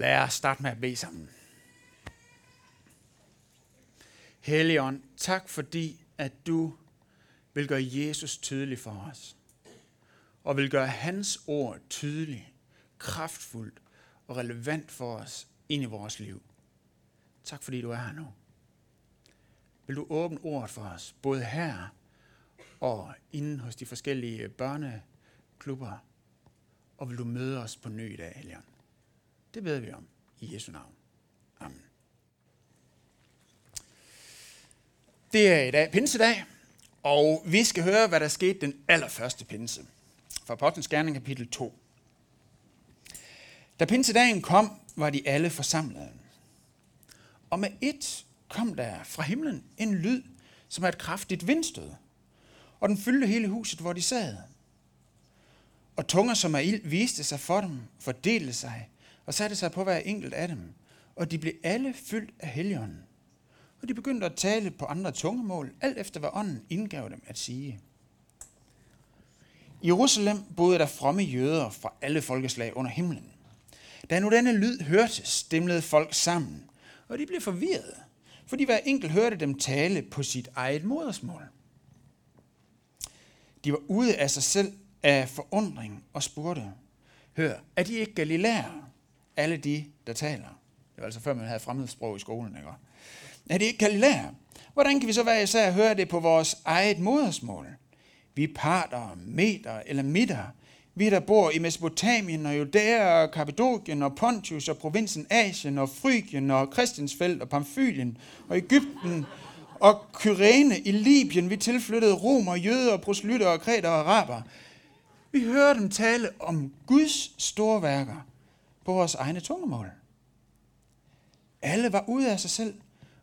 Lad os starte med at bede sammen. Helligånd, tak fordi, at du vil gøre Jesus tydelig for os. Og vil gøre hans ord tydeligt, kraftfuldt og relevant for os ind i vores liv. Tak fordi du er her nu. Vil du åbne ordet for os, både her og inden hos de forskellige børneklubber, og vil du møde os på ny i dag, Helligånd. Det beder vi om i Jesu navn. Amen. Det er i dag pinsedag, og vi skal høre, hvad der skete den allerførste pinse. Fra Apostlenes Gerning kapitel 2. Da pinsedagen kom, var de alle forsamlede. Og med et kom der fra himlen en lyd, som er et kraftigt vindstød, og den fyldte hele huset, hvor de sad. Og tunger som er ild viste sig for dem, fordelte sig og satte sig på hver enkelt af dem, og de blev alle fyldt af helligånden. Og de begyndte at tale på andre tungemål, alt efter hvad ånden indgav dem at sige. I Jerusalem boede der fromme jøder fra alle folkeslag under himlen. Da nu denne lyd hørtes, stemlede folk sammen, og de blev forvirrede, fordi hver enkelt hørte dem tale på sit eget modersmål. De var ude af sig selv af forundring og spurgte, Hør, er de ikke galilæere? Alle de, der taler. Det var altså før man havde fremmedsprog i skolen, ikke? Er det ikke galilæer? Hvordan kan vi så være især høre det på vores eget modersmål? Vi parter, meter eller midter, vi der bor i Mesopotamien og Judæa og Kappadokien og Pontius og provinsen Asien og Frygien og Christiansfeld og Pamfylien og Ægypten og Kyrene i Libyen. Vi tilflyttede romer, jøder, proselytter og kreter og araber. Vi hører dem tale om Guds store værker på vores egne tungemål. Alle var ude af sig selv,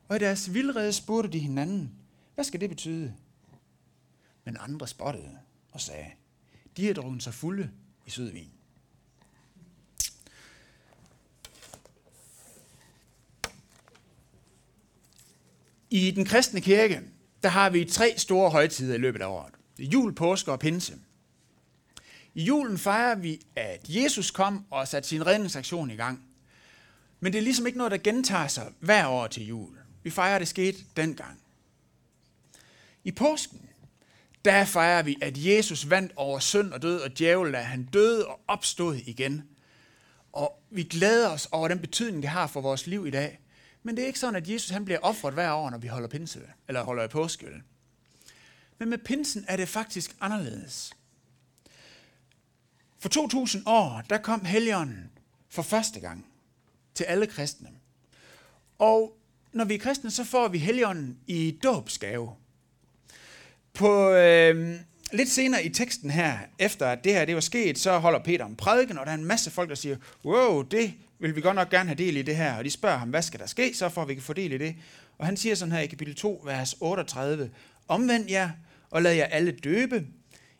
og i deres vildrede spurgte de hinanden, hvad skal det betyde? Men andre spottede og sagde, de har drukket sig fulde i sødvin. I den kristne kirke, der har vi tre store højtider i løbet af året. Det er jul, påske og pinse. I julen fejrer vi, at Jesus kom og satte sin redningsaktion i gang. Men det er ligesom ikke noget, der gentager sig hver år til jul. Vi fejrer, det skete dengang. I påsken, der fejrer vi, at Jesus vandt over synd og død og djævel, da han døde og opstod igen. Og vi glæder os over den betydning, det har for vores liv i dag. Men det er ikke sådan, at Jesus han bliver offret hver år, når vi holder pinse, eller holder påske. Men med pinsen er det faktisk anderledes. For 2000 år, der kom Helligånden for første gang til alle kristne. Og når vi er kristne, så får vi Helligånden i dåbsgave. På øh, lidt senere i teksten her, efter at det her det var sket, så holder Peter en prædiken, og der er en masse folk, der siger, wow, det vil vi godt nok gerne have del i det her. Og de spørger ham, hvad skal der ske, så får vi kan få del i det. Og han siger sådan her i kapitel 2, vers 38, Omvend jer, og lad jer alle døbe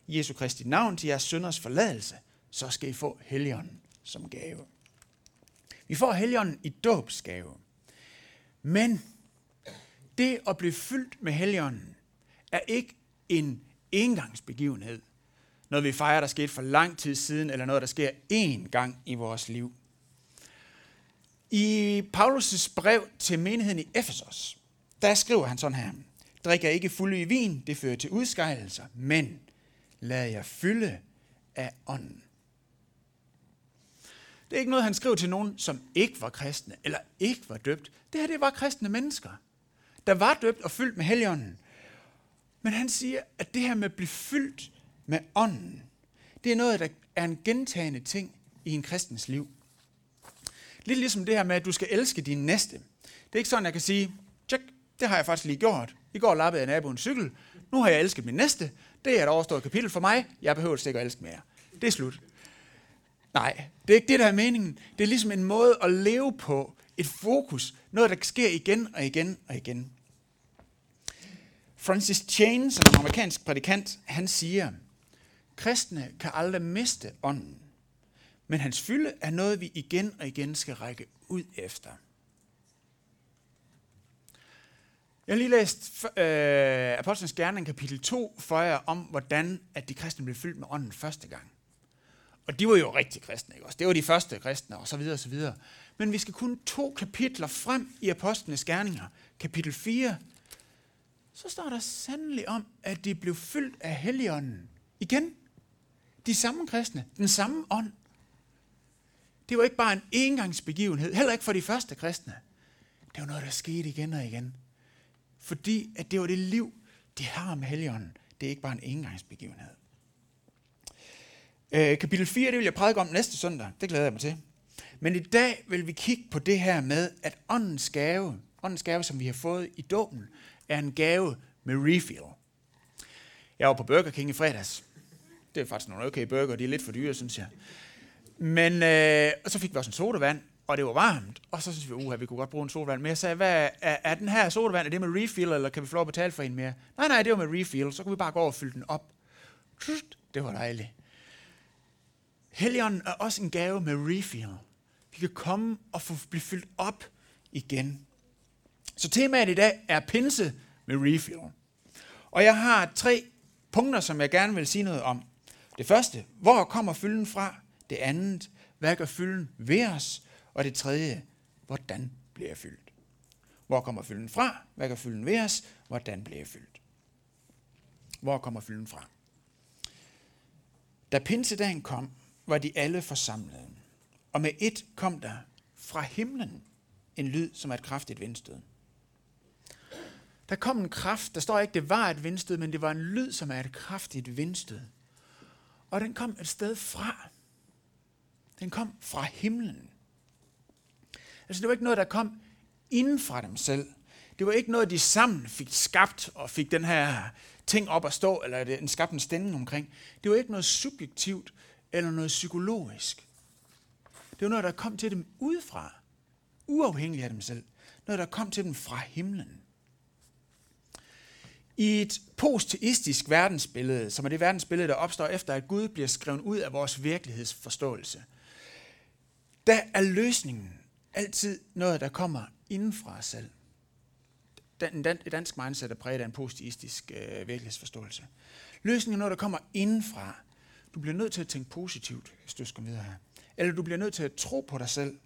i Jesu Kristi navn til jeres sønders forladelse, så skal I få Helligånden som gave. Vi får Helligånden i dåbsgave. Men det at blive fyldt med Helligånden er ikke en engangsbegivenhed. Noget vi fejrer, der skete for lang tid siden, eller noget, der sker én gang i vores liv. I Paulus' brev til menigheden i Efesos, der skriver han sådan her. Drik jer ikke fulde i vin, det fører til udskejelser, men lad jer fylde af ånden. Det er ikke noget, han skrev til nogen, som ikke var kristne, eller ikke var døbt. Det her, det var kristne mennesker, der var døbt og fyldt med helligånden. Men han siger, at det her med at blive fyldt med ånden, det er noget, der er en gentagende ting i en kristens liv. Lidt ligesom det her med, at du skal elske din næste. Det er ikke sådan, jeg kan sige, tjek, det har jeg faktisk lige gjort. I går lappede jeg naboens cykel. Nu har jeg elsket min næste. Det er et overstået kapitel for mig. Jeg behøver ikke at elske mere. Det er slut. Nej, det er ikke det, der er meningen. Det er ligesom en måde at leve på. Et fokus. Noget, der sker igen og igen og igen. Francis Chan, som er en amerikansk prædikant, han siger, kristne kan aldrig miste ånden, men hans fylde er noget, vi igen og igen skal række ud efter. Jeg har lige læst øh, Apostlenes Gerning kapitel 2 for jer om, hvordan at de kristne blev fyldt med ånden første gang. Og de var jo rigtig kristne, ikke også? Det var de første kristne, og så videre, og så videre. Men vi skal kun to kapitler frem i Apostlenes Gerninger, kapitel 4, så står der sandelig om, at de blev fyldt af Helligånden. Igen, de samme kristne, den samme ånd. Det var ikke bare en engangsbegivenhed, heller ikke for de første kristne. Det var noget, der skete igen og igen. Fordi at det var det liv, de har med Helligånden. Det er ikke bare en engangsbegivenhed. Øh, kapitel 4, det vil jeg prædike om næste søndag. Det glæder jeg mig til. Men i dag vil vi kigge på det her med, at åndens gave, åndens gave, som vi har fået i dåben, er en gave med refill. Jeg var på Burger King i fredags. Det er faktisk nogle okay burger, de er lidt for dyre, synes jeg. Men øh, og så fik vi også en sodavand, og det var varmt. Og så synes vi, uha, vi kunne godt bruge en sodavand. Men jeg sagde, hvad, er, er den her sodavand, er det med refill, eller kan vi få lov at betale for en mere? Nej, nej, det var med refill. Så kunne vi bare gå over og fylde den op. Det var dejligt. Helligånden er også en gave med refill. Vi kan komme og få, blive fyldt op igen. Så temaet i dag er pinse med refill. Og jeg har tre punkter, som jeg gerne vil sige noget om. Det første, hvor kommer fylden fra? Det andet, hvad gør fylden ved os? Og det tredje, hvordan bliver jeg fyldt? Hvor kommer fylden fra? Hvad gør fylden ved os? Hvordan bliver jeg fyldt? Hvor kommer fylden fra? Da pinsedagen kom, var de alle forsamlet. Og med et kom der fra himlen en lyd som et kraftigt vindstød. Der kom en kraft, der står ikke, det var et vindstød, men det var en lyd, som er et kraftigt vindstød. Og den kom et sted fra. Den kom fra himlen. Altså det var ikke noget, der kom inden fra dem selv. Det var ikke noget, de sammen fik skabt og fik den her ting op at stå, eller den skabte en stemning omkring. Det var ikke noget subjektivt eller noget psykologisk. Det var noget, der kom til dem udefra, uafhængigt af dem selv. Noget, der kom til dem fra himlen. I et posteistisk verdensbillede, som er det verdensbillede, der opstår efter, at Gud bliver skrevet ud af vores virkelighedsforståelse, der er løsningen altid noget, der kommer inden fra os selv. Den, den, et dansk mindset er præget af en posteistisk øh, virkelighedsforståelse. Løsningen er noget, der kommer indenfra. Du bliver nødt til at tænke positivt, hvis du skal videre her. Eller du bliver nødt til at tro på dig selv.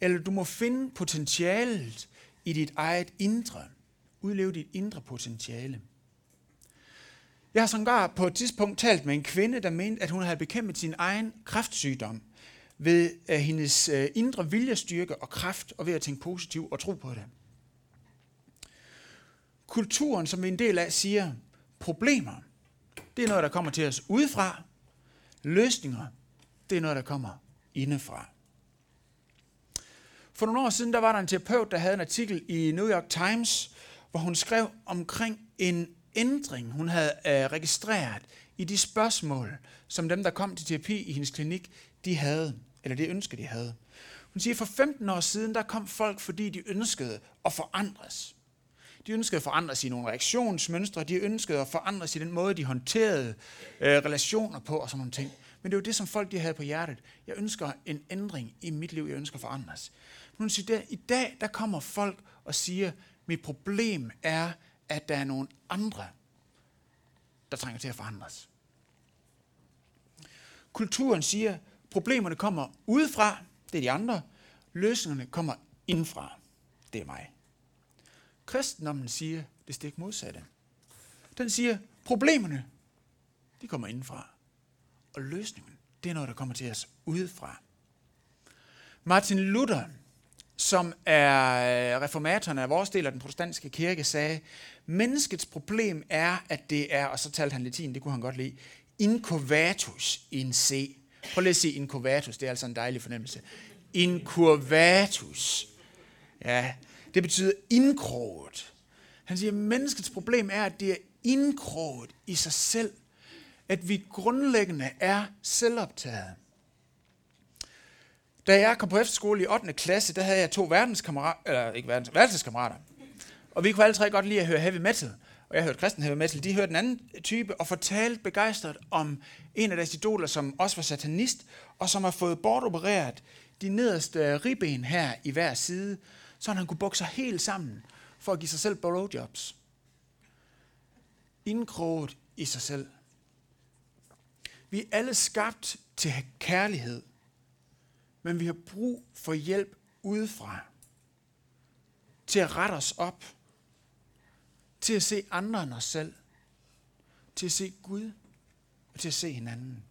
Eller du må finde potentialet i dit eget indre. Udleve dit indre potentiale. Jeg har sågar på et tidspunkt talt med en kvinde, der mente, at hun havde bekæmpet sin egen kræftsygdom ved øh, hendes øh, indre viljestyrke og kraft, og ved at tænke positivt og tro på det. Kulturen, som vi er en del af, siger, problemer, det er noget, der kommer til os udefra. Løsninger, det er noget, der kommer indefra. For nogle år siden, der var der en terapeut, der havde en artikel i New York Times, hvor hun skrev omkring en ændring, hun havde øh, registreret i de spørgsmål, som dem, der kom til terapi i hendes klinik, de havde, eller det ønske, de havde. Hun siger, for 15 år siden, der kom folk, fordi de ønskede at forandres. De ønskede at forandres i nogle reaktionsmønstre, de ønskede at forandres i den måde, de håndterede øh, relationer på og sådan nogle ting. Men det var det, som folk de havde på hjertet. Jeg ønsker en ændring i mit liv, jeg ønsker at forandres. Men hun siger, i dag der kommer folk og siger, mit problem er, at der er nogle andre, der trænger til at forandres. Kulturen siger, problemerne kommer udefra, det er de andre. Løsningerne kommer indfra, det er mig. Kristendommen siger det stik modsatte. Den siger, problemerne, de kommer indenfra. Og løsningen, det er noget, der kommer til os udefra. Martin Luther, som er øh, reformatoren af vores del af den protestantiske kirke, sagde, menneskets problem er, at det er, og så talte han latin, det kunne han godt lide, incurvatus in se. Prøv lige at sige incurvatus, det er altså en dejlig fornemmelse. Incurvatus. Ja, det betyder indkroget. Han siger, at menneskets problem er, at det er indkroget i sig selv. At vi grundlæggende er selvoptaget. Da jeg kom på efterskole i 8. klasse, der havde jeg to verdenskammerater, eller ikke verdens, verdenskammerater. Og vi kunne alle tre godt lide at høre heavy metal. Og jeg hørte kristen heavy metal. De hørte den anden type og fortalte begejstret om en af deres idoler, som også var satanist, og som har fået bortopereret de nederste ribben her i hver side, så han kunne bukke sig helt sammen for at give sig selv blowjobs. Indkroget i sig selv. Vi er alle skabt til kærlighed, men vi har brug for hjælp udefra til at rette os op, til at se andre end os selv, til at se Gud og til at se hinanden,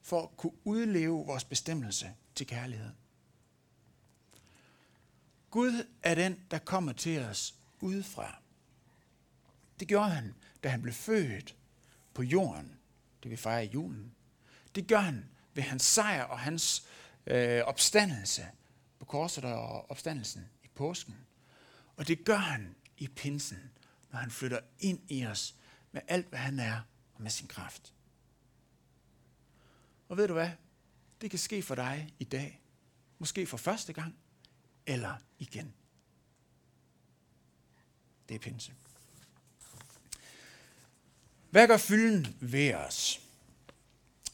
for at kunne udleve vores bestemmelse til kærlighed. Gud er den, der kommer til os udefra. Det gjorde han, da han blev født på jorden, det vi fejrer i julen. Det gør han ved hans sejr og hans øh, opstandelse på korset og opstandelsen i påsken. Og det gør han i pinsen, når han flytter ind i os med alt, hvad han er og med sin kraft. Og ved du hvad? Det kan ske for dig i dag. Måske for første gang, eller igen. Det er pinse. Hvad gør fylden ved os?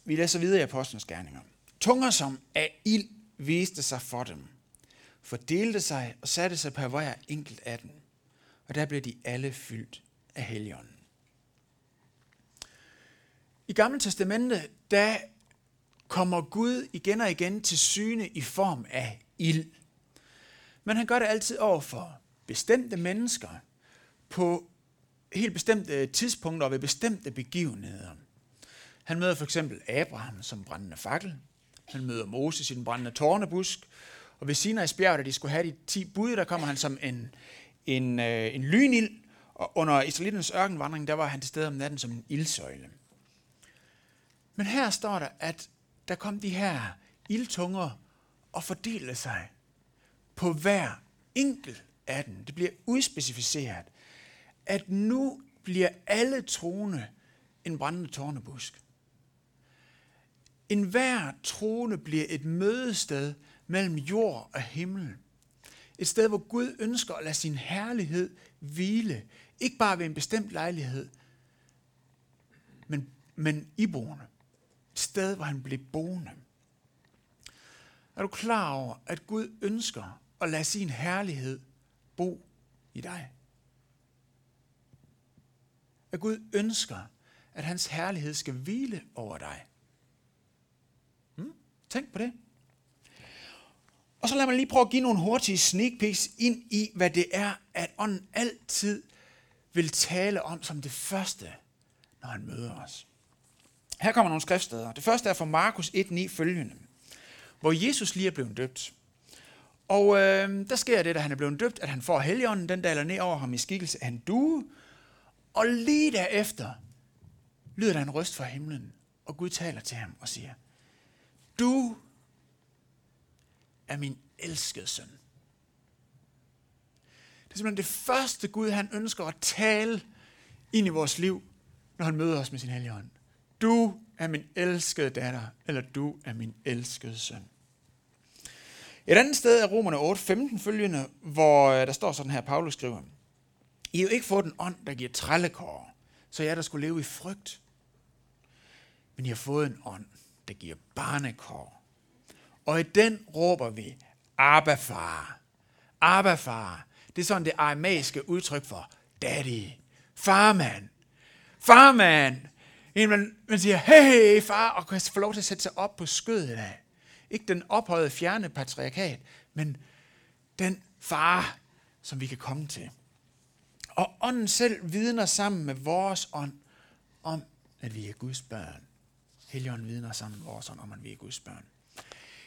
Vi læser videre i Apostlenes Gerninger. Tunger som af ild viste sig for dem, fordelte sig og satte sig på hver enkelt af dem. Og der blev de alle fyldt af helligånden. I Gamle Testamente, der kommer Gud igen og igen til syne i form af ild. Men han gør det altid over for bestemte mennesker på helt bestemte øh, tidspunkter og ved bestemte begivenheder. Han møder for eksempel Abraham som brændende fakkel. Han møder Moses i den brændende tårnebusk. Og ved Sinai's bjerg, da de skulle have de ti bud, der kommer han som en, en, øh, en lynild. Og under Israeliternes ørkenvandring, der var han til stede om natten som en ildsøjle. Men her står der, at der kom de her ildtunger og fordelte sig på hver enkelt af dem. Det bliver udspecificeret, at nu bliver alle troende en brændende tårnebusk. En hver trone bliver et mødested mellem jord og himmel. Et sted, hvor Gud ønsker at lade sin herlighed hvile. Ikke bare ved en bestemt lejlighed, men, men iboende. Et sted, hvor han bliver boende. Er du klar over, at Gud ønsker og lad sin herlighed bo i dig? At Gud ønsker, at hans herlighed skal hvile over dig. Hmm? Tænk på det. Og så lad mig lige prøve at give nogle hurtige sneak peeks ind i, hvad det er, at ånden altid vil tale om som det første, når han møder os. Her kommer nogle skriftsteder. Det første er fra Markus 1.9 følgende, hvor Jesus lige er blevet døbt. Og øh, der sker det, da han er blevet døbt, at han får helligånden, den daler ned over ham i skikkelse af en due. Og lige derefter lyder der en røst fra himlen, og Gud taler til ham og siger, Du er min elskede søn. Det er simpelthen det første Gud, han ønsker at tale ind i vores liv, når han møder os med sin hellige ånd. Du er min elskede datter, eller du er min elskede søn. Et andet sted er Romerne 8, 15 følgende, hvor øh, der står sådan her, Paulus skriver, I har jo ikke fået en ånd, der giver trællekår, så jeg der skulle leve i frygt. Men I har fået en ånd, der giver barnekår. Og i den råber vi, Abba far. Abba far. Det er sådan det aramæiske udtryk for daddy. Farmand. Farmand. En, man, man siger, hey far, og kan få lov til at sætte sig op på skødet af. Ikke den ophøjede fjerne patriarkat, men den far, som vi kan komme til. Og ånden selv vidner sammen med vores ånd om, at vi er Guds børn. Helligånden vidner sammen med vores ånd om, at vi er Guds børn.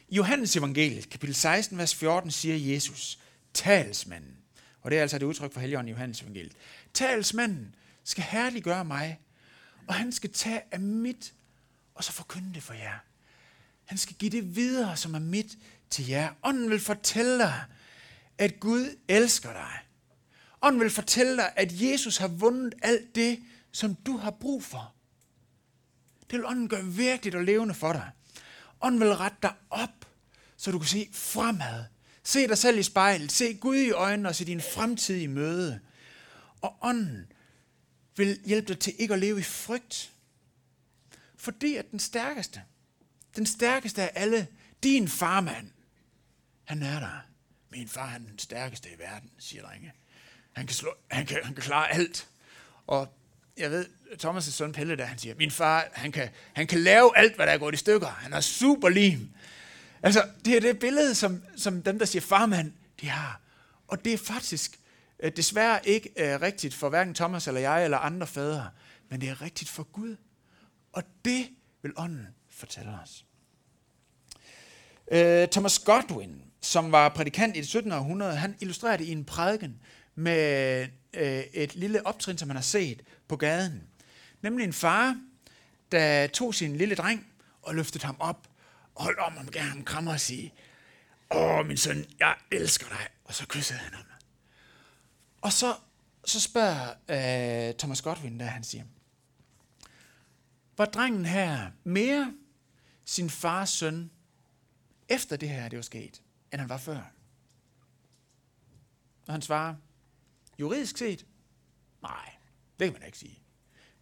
I Johannes evangeliet, kapitel 16, vers 14, siger Jesus, talsmanden, og det er altså et udtryk for Helligånden i Johannes evangeliet, talsmanden skal herliggøre mig, og han skal tage af mit, og så forkynde det for jer. Han skal give det videre, som er mit til jer. Ånden vil fortælle dig, at Gud elsker dig. Ånden vil fortælle dig, at Jesus har vundet alt det, som du har brug for. Det vil ånden gøre virkeligt og levende for dig. Ånden vil rette dig op, så du kan se fremad. Se dig selv i spejlet. Se Gud i øjnene og se din fremtidige møde. Og ånden vil hjælpe dig til ikke at leve i frygt. Fordi at den stærkeste, den stærkeste af alle, din farmand, han er der. Min far han er den stærkeste i verden, siger drenge. Han kan, slå, han kan, han kan klare alt. Og jeg ved, Thomas' søn Pelle, der han siger, min far, han kan, han kan lave alt, hvad der er gået i stykker. Han er super lim. Altså, det er det billede, som, som dem, der siger farmand, de har. Og det er faktisk øh, desværre ikke øh, rigtigt for hverken Thomas eller jeg eller andre fædre, men det er rigtigt for Gud. Og det vil ånden fortæller os. Øh, Thomas Godwin, som var prædikant i det 17. århundrede, han illustrerer det i en prædiken med øh, et lille optrin, som han har set på gaden. Nemlig en far, der tog sin lille dreng og løftede ham op og holdt om ham, gav ham krammer og sige, Åh, min søn, jeg elsker dig. Og så kyssede han ham. Og så, så spørger øh, Thomas Godwin, der han siger, var drengen her mere sin fars søn, efter det her det var sket, end han var før? Og han svarer, juridisk set, nej, det kan man ikke sige.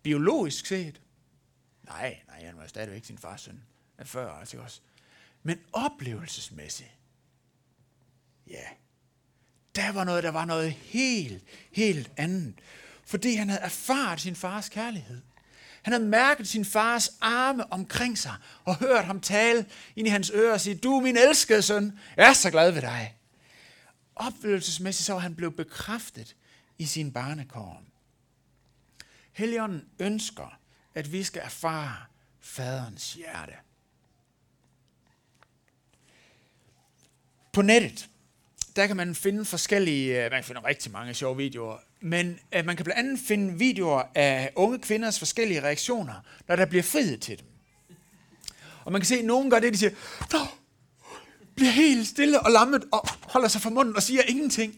Biologisk set, nej, nej, han var stadigvæk sin fars søn af før, altså også. Men oplevelsesmæssigt, ja, der var noget, der var noget helt, helt andet. Fordi han havde erfaret sin fars kærlighed. Han havde mærket sin fars arme omkring sig og hørt ham tale ind i hans ører og sige, du min elskede søn, jeg er så glad ved dig. Oplevelsesmæssigt så var han blevet bekræftet i sin barnekår. Helligånden ønsker, at vi skal erfare faderens hjerte. På nettet, der kan man finde forskellige, øh, man finder rigtig mange sjove videoer, men øh, man kan blandt andet finde videoer af unge kvinders forskellige reaktioner, når der bliver frihed til dem. Og man kan se, at nogen gør det, de siger, Nå, bliver helt stille og lammet og holder sig for munden og siger ingenting.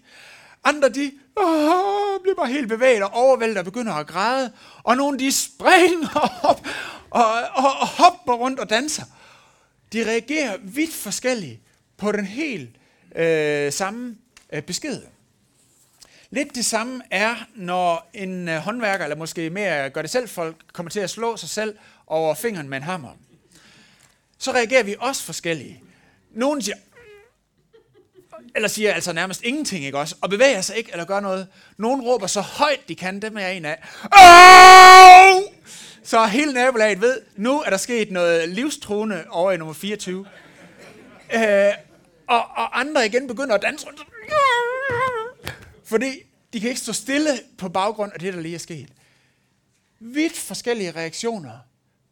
Andre, de åh, bliver bare helt bevæget og overvældet og begynder at græde. Og nogle, de springer op og, og, og hopper rundt og danser. De reagerer vidt forskelligt på den helt øh, samme øh, besked. Lidt det samme er, når en øh, håndværker, eller måske mere gør det selv folk, kommer til at slå sig selv over fingeren med en hammer. Så reagerer vi også forskellige. Nogle siger, eller siger altså nærmest ingenting, ikke også? Og bevæger sig ikke, eller gør noget. Nogle råber så højt de kan, dem er jeg en af. Åh! Så hele nabolaget ved, nu er der sket noget livstruende over i nummer 24. Øh, og, og andre igen begynder at danse rundt. Fordi de kan ikke stå stille på baggrund af det, der lige er sket. Vidt forskellige reaktioner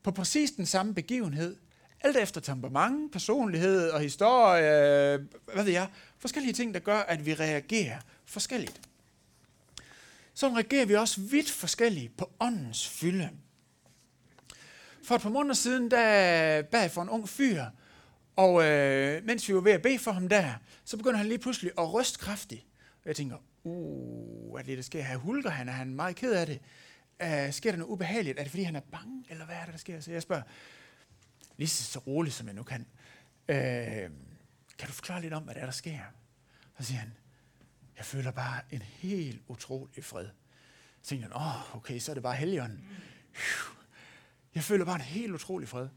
på præcis den samme begivenhed, alt efter temperament, personlighed og historie, hvad ved jeg, forskellige ting, der gør, at vi reagerer forskelligt. Så reagerer vi også vidt forskelligt på åndens fylde. For et par måneder siden, der bag for en ung fyr, og øh, mens vi var ved at bede for ham der, så begynder han lige pludselig at ryste kraftigt. Og jeg tænker, uh, hvad er det, der sker her? Hulker han? Er han meget ked af det? Uh, sker der noget ubehageligt? Er det, fordi han er bange? Eller hvad er det, der sker? Så jeg spørger, lige så roligt, som jeg nu kan. Uh, kan du forklare lidt om, hvad der er, der sker? Så siger han, jeg føler bare en helt utrolig fred. Så tænker han, åh, oh, okay, så er det bare helgen. Jeg føler bare en helt utrolig fred.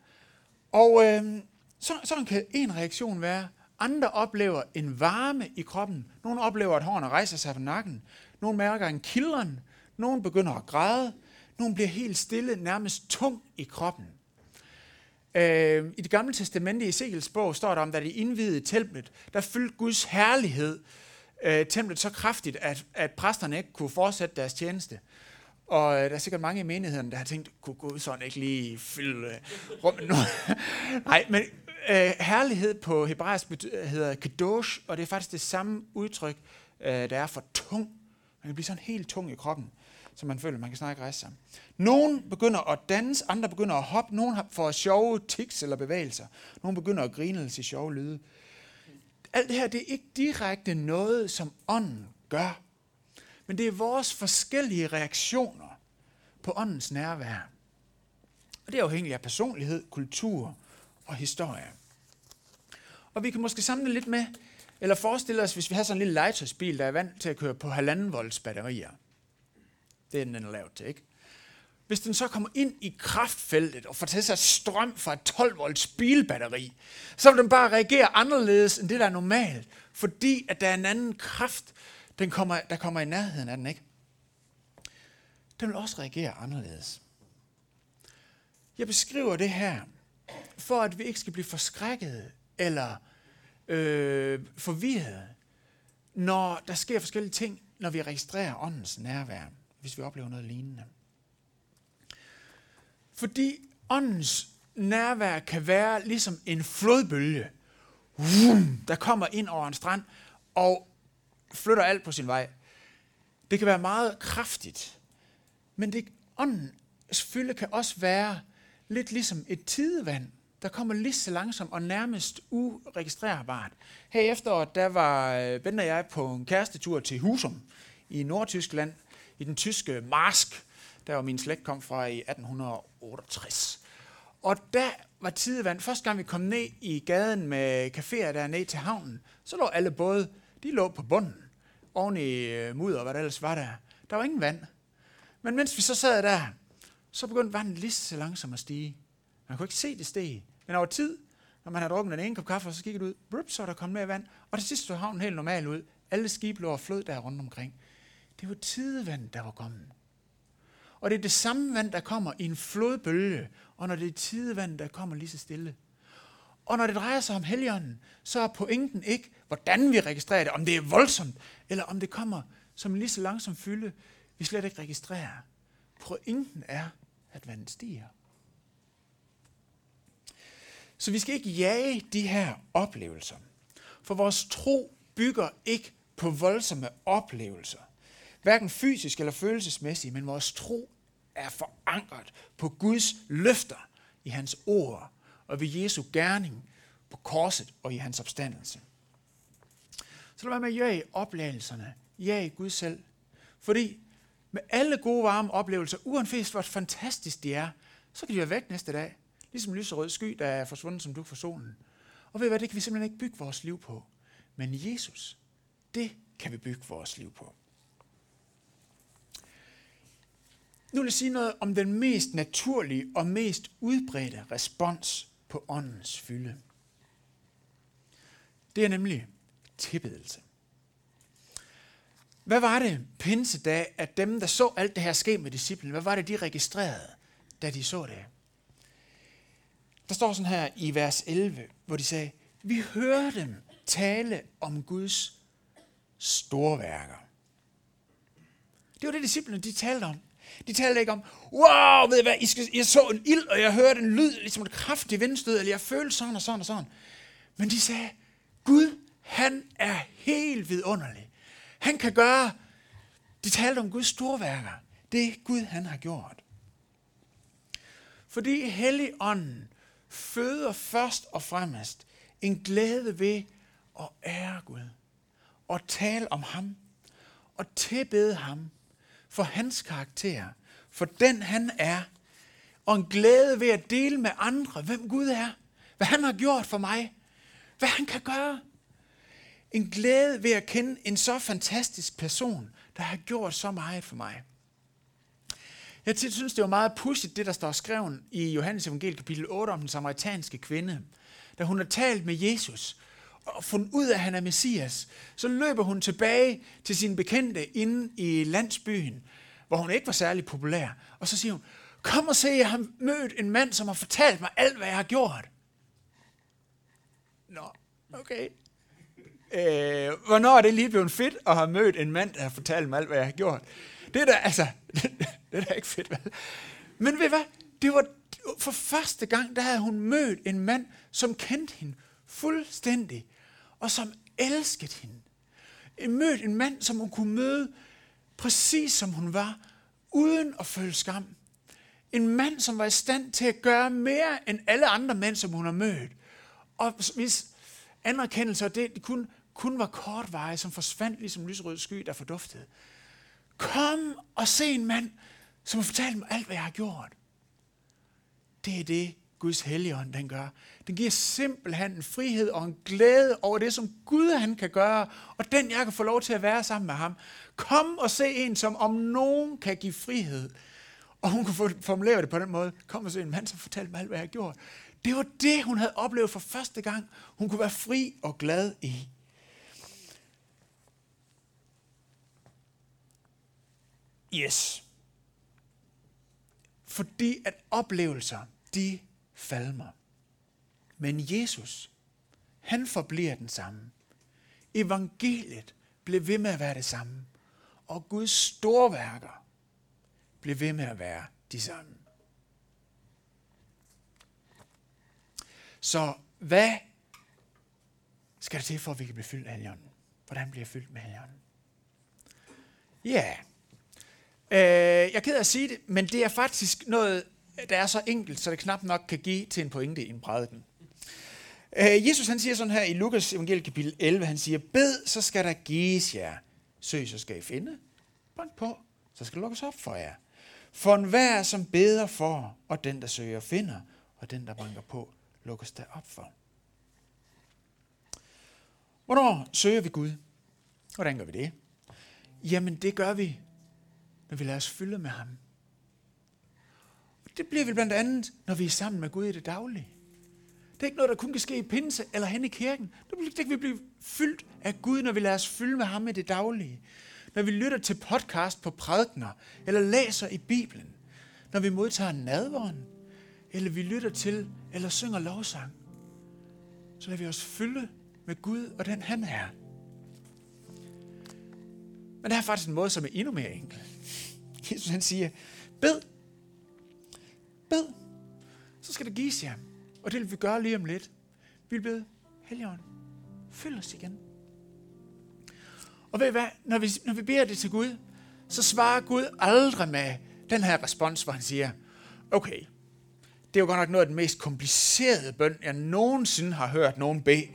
Og øh, så, sådan kan en reaktion være, andre oplever en varme i kroppen. Nogle oplever, at hårene rejser sig på nakken. Nogle mærker en kildren. Nogle begynder at græde. Nogle bliver helt stille, nærmest tung i kroppen. Øh, I det gamle testamente i Ezekiels bog står der om, at de indvidede templet, der fyldte Guds herlighed øh, templet så kraftigt, at, at præsterne ikke kunne fortsætte deres tjeneste. Og øh, der er sikkert mange i menigheden, der har tænkt, kunne Gud sådan ikke lige fylde øh, rummet nu? Nej, men øh, herlighed på hebraisk hedder kadosh, og det er faktisk det samme udtryk, øh, der er for tung. Man kan blive sådan helt tung i kroppen, så man føler, at man kan snakke rejse sig. Nogen begynder at danse, andre begynder at hoppe, nogen får sjove tics eller bevægelser, nogen begynder at grine eller sige sjove lyde. Alt det her, det er ikke direkte noget, som ånden gør. Men det er vores forskellige reaktioner på åndens nærvær. Og det er afhængigt af personlighed, kultur og historie. Og vi kan måske samle lidt med, eller forestille os, hvis vi har sådan en lille legetøjsbil, der er vant til at køre på halvanden volts batterier. Det er den, den er lavet til, ikke? Hvis den så kommer ind i kraftfeltet og får til sig strøm fra et 12 volts bilbatteri, så vil den bare reagere anderledes end det, der er normalt, fordi at der er en anden kraft, den kommer, der kommer i nærheden af den, ikke? Den vil også reagere anderledes. Jeg beskriver det her, for at vi ikke skal blive forskrækket eller øh, forvirret, når der sker forskellige ting, når vi registrerer åndens nærvær, hvis vi oplever noget lignende. Fordi åndens nærvær kan være ligesom en flodbølge, der kommer ind over en strand og flytter alt på sin vej. Det kan være meget kraftigt, men det, åndens fylde kan også være lidt ligesom et tidevand, der kommer lige så langsomt og nærmest uregistrerbart. Her i efteråret, der var øh, Ben og jeg på en kærestetur til Husum i Nordtyskland, i den tyske Marsk, der var min slægt kom fra i 1868. Og der var tidevand. Første gang vi kom ned i gaden med caféer der ned til havnen, så lå alle både, de lå på bunden, oven i øh, mudder og hvad der ellers var der. Der var ingen vand. Men mens vi så sad der, så begyndte vandet lige så langsomt at stige. Man kunne ikke se det stige. Men over tid, når man har drukket den ene kop kaffe, og så kiggede ud, brup, så er der kommet mere vand. Og til sidst så havnen helt normal ud. Alle skibe lå og flød der rundt omkring. Det var tidevand, der var kommet. Og det er det samme vand, der kommer i en flodbølge, og når det er tidevand, der kommer lige så stille. Og når det drejer sig om helgenen, så er pointen ikke, hvordan vi registrerer det, om det er voldsomt, eller om det kommer som en lige så langsom fylde, vi slet ikke registrerer. Pointen er, at vandet stiger. Så vi skal ikke jage de her oplevelser. For vores tro bygger ikke på voldsomme oplevelser. Hverken fysisk eller følelsesmæssigt, men vores tro er forankret på Guds løfter i hans ord og ved Jesu gerning på korset og i hans opstandelse. Så lad være med at jage oplevelserne. Jage Gud selv. Fordi med alle gode varme oplevelser, uanset hvor fantastisk de er, så kan de være væk næste dag. Ligesom lyserød sky, der er forsvundet som duk for solen. Og ved hvad, det kan vi simpelthen ikke bygge vores liv på. Men Jesus, det kan vi bygge vores liv på. Nu vil jeg sige noget om den mest naturlige og mest udbredte respons på åndens fylde. Det er nemlig tilbedelse. Hvad var det pinsedag, at dem, der så alt det her ske med disciplen, hvad var det, de registrerede, da de så det? Der står sådan her i vers 11, hvor de sagde, vi hører dem tale om Guds storværker. Det var det, disciplene de talte om. De talte ikke om, wow, ved I hvad, I skal, jeg så en ild, og jeg hørte en lyd, ligesom et kraftigt vindstød, eller jeg følte sådan og sådan og sådan. Men de sagde, Gud, han er helt vidunderlig. Han kan gøre, de talte om Guds storværker. Det Gud, han har gjort. Fordi Helligånden føder først og fremmest en glæde ved at ære Gud. Og tale om ham. Og tilbede ham for hans karakter. For den han er. Og en glæde ved at dele med andre, hvem Gud er. Hvad han har gjort for mig. Hvad han kan gøre. En glæde ved at kende en så fantastisk person, der har gjort så meget for mig. Jeg synes, det var meget pudsigt, det der står skrevet i Johannes evangeliet kapitel 8 om den samaritanske kvinde. Da hun har talt med Jesus og fundet ud af, at han er Messias, så løber hun tilbage til sine bekendte inde i landsbyen, hvor hun ikke var særlig populær. Og så siger hun, kom og se, jeg har mødt en mand, som har fortalt mig alt, hvad jeg har gjort. Nå, okay. Øh, hvornår er det lige blevet fedt at have mødt en mand, der har fortalt mig alt, hvad jeg har gjort? Det er da, altså, det er da ikke fedt, vel? Men ved hvad? Det var for første gang, der havde hun mødt en mand, som kendte hende fuldstændig, og som elskede hende. Mødt en mand, som hun kunne møde præcis som hun var, uden at føle skam. En mand, som var i stand til at gøre mere end alle andre mænd, som hun har mødt. Og hvis anerkendelse det, det kun, kun var kortveje, som forsvandt ligesom lyserød sky, der forduftede. Kom og se en mand, som har fortalt mig alt, hvad jeg har gjort. Det er det, Guds helligånd den gør. Den giver simpelthen en frihed og en glæde over det, som Gud han kan gøre, og den jeg kan få lov til at være sammen med ham. Kom og se en, som om nogen kan give frihed. Og hun kunne formulere det på den måde. Kom og se en mand, som fortalte mig alt, hvad jeg har gjort. Det var det, hun havde oplevet for første gang. Hun kunne være fri og glad i. Yes. Fordi at oplevelser, de falmer. Men Jesus, han forbliver den samme. Evangeliet blev ved med at være det samme. Og Guds store værker blev ved med at være de samme. Så hvad skal der til, for at vi kan blive fyldt af Helligånden? Hvordan bliver jeg fyldt med Helligånden? Ja, øh, jeg er ked af at sige det, men det er faktisk noget, der er så enkelt, så det knap nok kan give til en pointe i en prædiken. Øh, Jesus han siger sådan her i Lukas evangelie kapitel 11, han siger, bed, så skal der gives jer. Søg, så skal I finde. Bank på, så skal det lukkes op for jer. For enhver, som beder for, og den, der søger, finder, og den, der banker på, lukkes der op for. Hvornår søger vi Gud? Hvordan gør vi det? Jamen, det gør vi, men vi lader os fylde med ham. Det bliver vi blandt andet, når vi er sammen med Gud i det daglige. Det er ikke noget, der kun kan ske i pinse eller hen i kirken. Det kan vi blive fyldt af Gud, når vi lader os fylde med ham i det daglige. Når vi lytter til podcast på prædikner, eller læser i Bibelen. Når vi modtager nadvåren, eller vi lytter til, eller synger lovsang. Så lader vi os fylde med Gud og den han er. Men der er faktisk en måde, som er endnu mere enkel. Jesus han siger, bed. Bed. Så skal det gives jer. Og det vil vi gøre lige om lidt. Vi vil bede, Helligånd, fyld os igen. Og ved I hvad? Når vi, når vi beder det til Gud, så svarer Gud aldrig med den her respons, hvor han siger, okay, det er jo godt nok noget af den mest komplicerede bøn, jeg nogensinde har hørt nogen bede.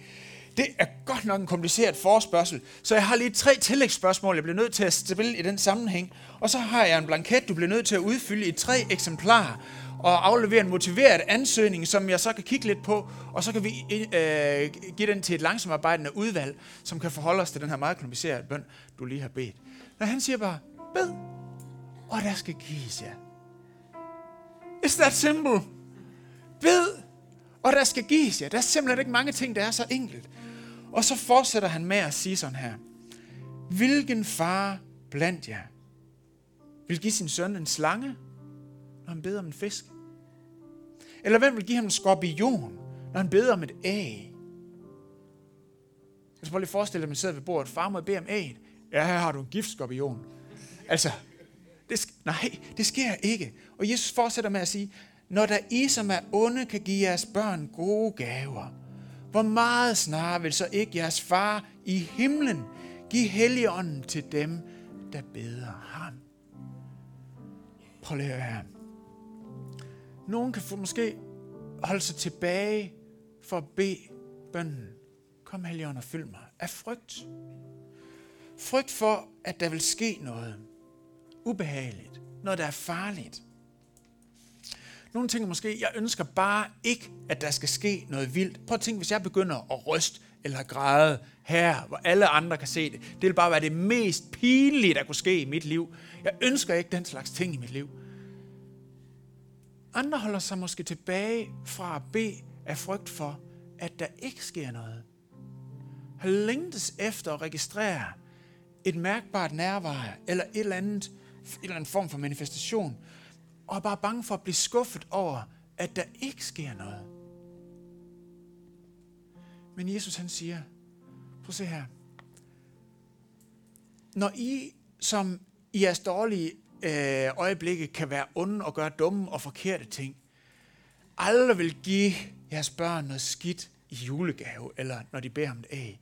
Det er godt nok en kompliceret forspørgsel, så jeg har lige tre tillægsspørgsmål, jeg bliver nødt til at stille i den sammenhæng. Og så har jeg en blanket, du bliver nødt til at udfylde i tre eksemplarer og aflevere en motiveret ansøgning, som jeg så kan kigge lidt på, og så kan vi øh, give den til et langsomarbejdende udvalg, som kan forholde os til den her meget komplicerede bøn, du lige har bedt. Når han siger bare, bed, og der skal gives jer. It's that simple. Bed, og der skal gives jer. Der er simpelthen ikke mange ting, der er så enkelt. Og så fortsætter han med at sige sådan her. Hvilken far blandt jer vil give sin søn en slange, når han beder om en fisk? Eller hvem vil give ham en skorpion, når han beder om et æg? Jeg skal bare lige forestille dig, at man sidder ved bordet. Far må bede om æg. Ja, her har du en giftskorpion. Altså, det, nej, det sker ikke. Og Jesus fortsætter med at sige, når der I, som er onde, kan give jeres børn gode gaver, hvor meget snarere vil så ikke jeres far i himlen give helligånden til dem, der beder ham? Prøv lige at høre. Nogen kan få måske holde sig tilbage for at bede bønden. Kom, Helligånd, og fyld mig. Af frygt. Frygt for, at der vil ske noget ubehageligt. Noget, der er farligt. Nogle tænker måske, jeg ønsker bare ikke, at der skal ske noget vildt. Prøv at tænke, hvis jeg begynder at ryste eller græde her, hvor alle andre kan se det. Det vil bare være det mest pinlige, der kunne ske i mit liv. Jeg ønsker ikke den slags ting i mit liv. Andre holder sig måske tilbage fra at bede af frygt for, at der ikke sker noget. Har længtes efter at registrere et mærkbart nærvær, eller et eller andet, en eller anden form for manifestation, og er bare bange for at blive skuffet over, at der ikke sker noget. Men Jesus han siger, prøv at se her, når I som i jeres dårlige øh, øjeblikke kan være onde og gøre dumme og forkerte ting, aldrig vil give jeres børn noget skidt i julegave, eller når de beder om det af,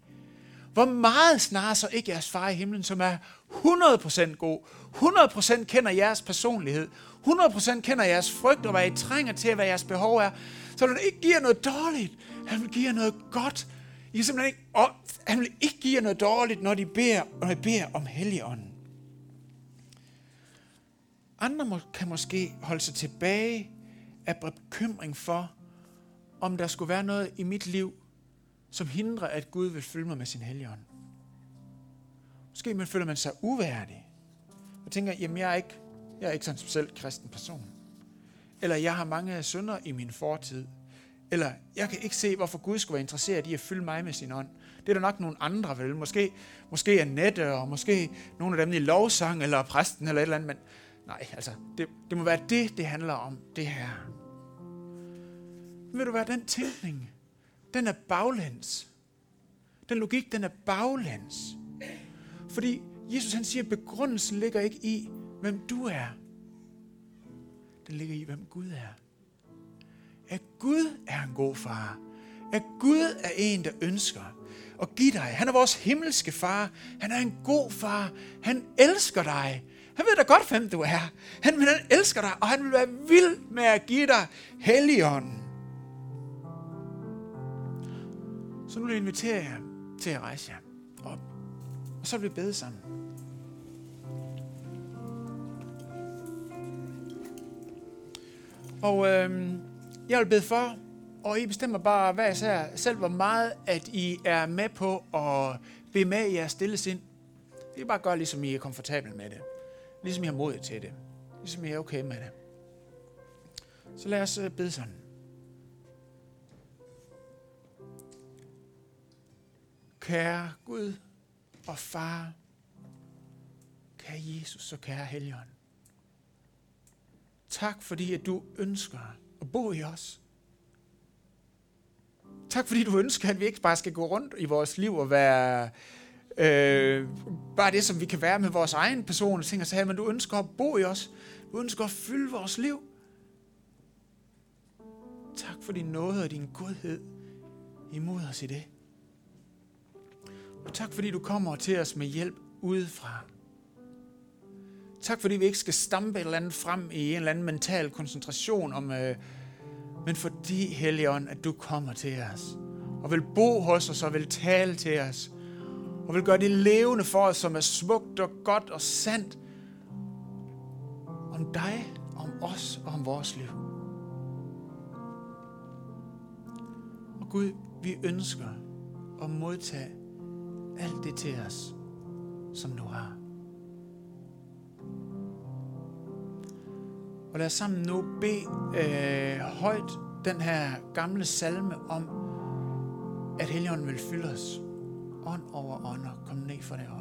hvor meget snarere så ikke jeres far i himlen, som er 100% god, 100% kender jeres personlighed, 100% kender jeres frygt og hvad I trænger til, hvad jeres behov er, så han ikke giver noget dårligt. Han vil give jer noget godt. I simpelthen ikke, og han vil ikke give jer noget dårligt, når de beder, når I beder om helligånden. Andre må, kan måske holde sig tilbage af bekymring for, om der skulle være noget i mit liv, som hindrer, at Gud vil fylde mig med sin helligånd. Måske man føler man sig uværdig. Og tænker, jamen jeg er ikke, jeg er ikke sådan en kristen person. Eller jeg har mange synder i min fortid. Eller jeg kan ikke se, hvorfor Gud skulle være interesseret i at fylde mig med sin ånd. Det er der nok nogle andre, vel? Måske, måske er og måske nogle af dem i lovsang, eller præsten, eller et eller andet. Men nej, altså, det, det må være det, det handler om, det her. Men vil du være den tænkning, den er baglæns. Den logik, den er baglæns. Fordi Jesus han siger, at begrundelsen ligger ikke i, hvem du er. Den ligger i, hvem Gud er. At Gud er en god far. At Gud er en, der ønsker at give dig. Han er vores himmelske far. Han er en god far. Han elsker dig. Han ved da godt, hvem du er. Han, han elsker dig, og han vil være vild med at give dig helligånden. Så nu vil jeg invitere jer til at rejse jer op. Og så vil vi bede sammen. Og øh, jeg vil bede for, og I bestemmer bare hvad jeg siger, selv, hvor meget at I er med på at bede med i jeres stille sind. I kan bare gøre, ligesom I er komfortabel med det. Ligesom I har mod til det. Ligesom I er okay med det. Så lad os øh, bede sådan. Kære Gud og Far, kære Jesus og kære Helligånd. Tak fordi, at du ønsker at bo i os. Tak fordi du ønsker, at vi ikke bare skal gå rundt i vores liv og være øh, bare det, som vi kan være med vores egen person og ting og sager, men du ønsker at bo i os. Du ønsker at fylde vores liv. Tak for din nåde og din godhed imod os i det. Og tak fordi du kommer til os med hjælp udefra. Tak fordi vi ikke skal stampe et eller andet frem i en eller anden mental koncentration om, øh, men fordi, Helligånd, at du kommer til os og vil bo hos os og vil tale til os og vil gøre det levende for os, som er smukt og godt og sandt om dig, om os og om vores liv. Og Gud, vi ønsker at modtage alt det til os, som du har. Og lad os sammen nu bede øh, højt den her gamle salme om, at Helligånden vil fylde os. Ånd over ånd og kom ned for det.